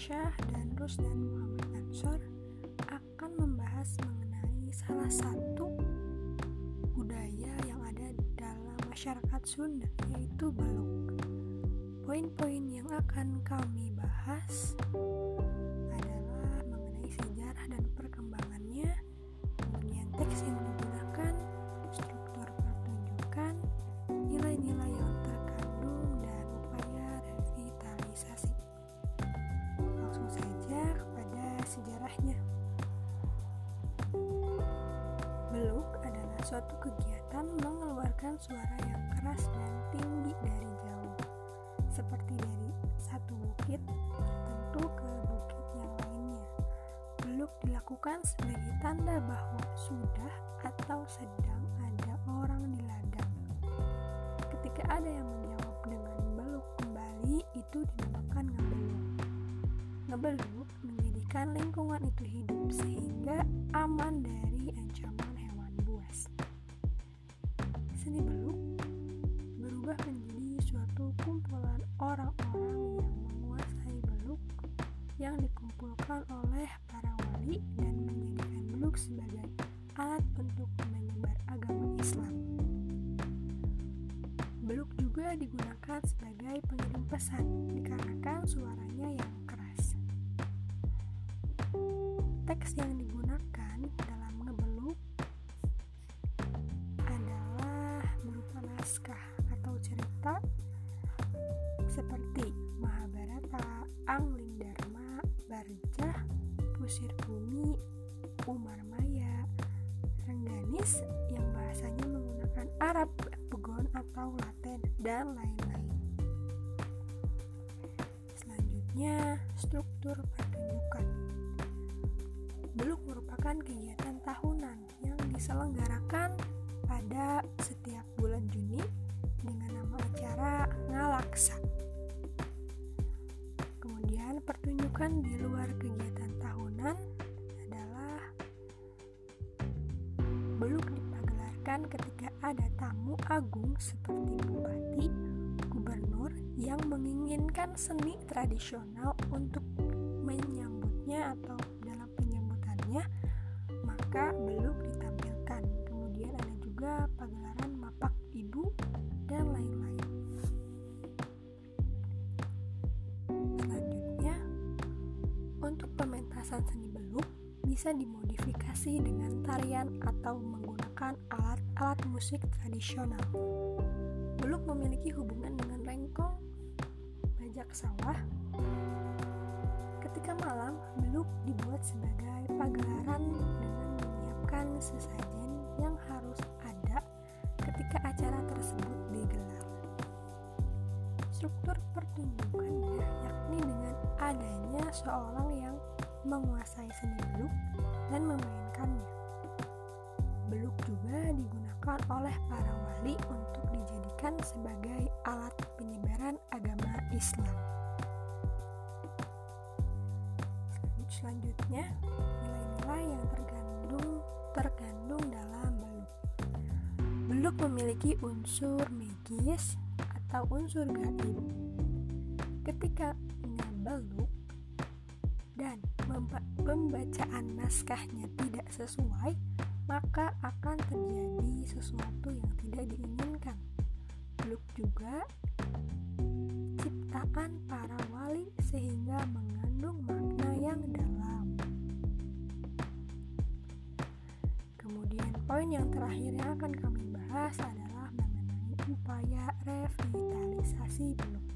Syah dan Rusdan Muhammad Ansor akan membahas mengenai salah satu budaya yang ada dalam masyarakat Sunda yaitu beluk. Poin-poin yang akan kami bahas suatu kegiatan mengeluarkan suara yang keras dan tinggi dari jauh, seperti dari satu bukit tertentu ke bukit yang lainnya. Beluk dilakukan sebagai tanda bahwa sudah atau sedang ada orang di ladang. Ketika ada yang menjawab dengan beluk kembali, itu dinamakan ngebeluk. Ngebeluk menjadikan lingkungan itu hidup sehingga aman dari ancaman hewan buas. Seni beluk berubah menjadi suatu kumpulan orang-orang yang menguasai beluk yang dikumpulkan oleh para wali dan menjadikan beluk sebagai alat untuk menyebar agama Islam. Beluk juga digunakan sebagai pengirim pesan dikarenakan suaranya yang keras. Teks yang digunakan dalam naskah atau cerita seperti Mahabharata, Angling Dharma, Barjah, Pusir Bumi, Umar Maya, Rengganis yang bahasanya menggunakan Arab, Pegon atau Latin, dan lain-lain. Selanjutnya, struktur pertunjukan. Beluk merupakan kegiatan Ngalaksa. Kemudian pertunjukan di luar kegiatan tahunan adalah beluk dipagelarkan ketika ada tamu agung seperti bupati, gubernur yang menginginkan seni tradisional untuk menyambutnya atau dalam penyambutannya untuk pementasan seni beluk bisa dimodifikasi dengan tarian atau menggunakan alat-alat musik tradisional. Beluk memiliki hubungan dengan rengkong, bajak sawah. Ketika malam, beluk dibuat sebagai pagelaran dengan menyiapkan sesajen yang Struktur pertunjukannya yakni dengan adanya seorang yang menguasai seni beluk dan memainkannya. Beluk juga digunakan oleh para wali untuk dijadikan sebagai alat penyebaran agama Islam. Selanjutnya, nilai-nilai yang tergandung terkandung dalam beluk. Beluk memiliki unsur magis atau unsur gaib. Ketika ngebeluk dan pembacaan naskahnya tidak sesuai, maka akan terjadi sesuatu yang tidak diinginkan. Beluk juga ciptaan para wali sehingga mengandung makna yang dalam. Kemudian poin yang terakhir yang akan kami bahas adalah upaya revitalisasi beluk.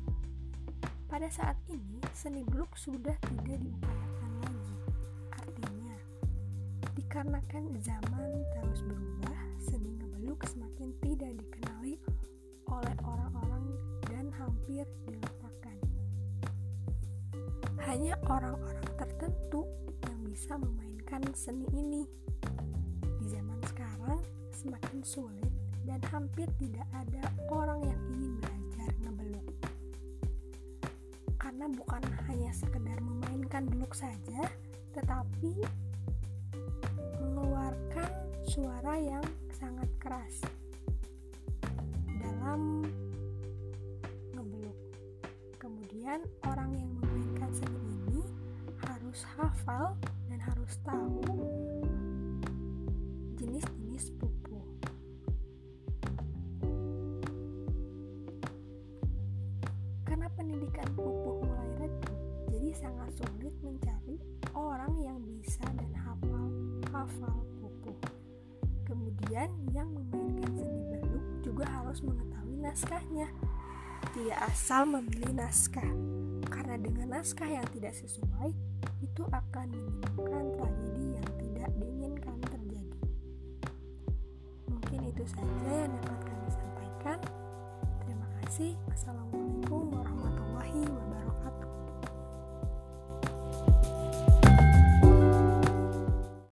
Pada saat ini, seni beluk sudah tidak diupayakan lagi. Artinya, dikarenakan zaman terus berubah, seni ngebeluk semakin tidak dikenali oleh orang-orang dan hampir dilupakan. Hanya orang-orang tertentu yang bisa memainkan seni ini. Di zaman sekarang, semakin sulit dan hampir tidak ada orang yang ingin belajar ngebeluk karena bukan hanya sekedar memainkan beluk saja, tetapi mengeluarkan suara yang sangat keras dalam ngebeluk. Kemudian orang yang memainkan seni ini harus hafal dan harus tahu sangat sulit mencari orang yang bisa dan hafal hafal pupu. Kemudian yang memainkan seni beluk juga harus mengetahui naskahnya. Tidak asal memilih naskah, karena dengan naskah yang tidak sesuai, itu akan menimbulkan tragedi yang tidak diinginkan terjadi. Mungkin itu saja yang dapat kami sampaikan. Terima kasih. Assalamualaikum.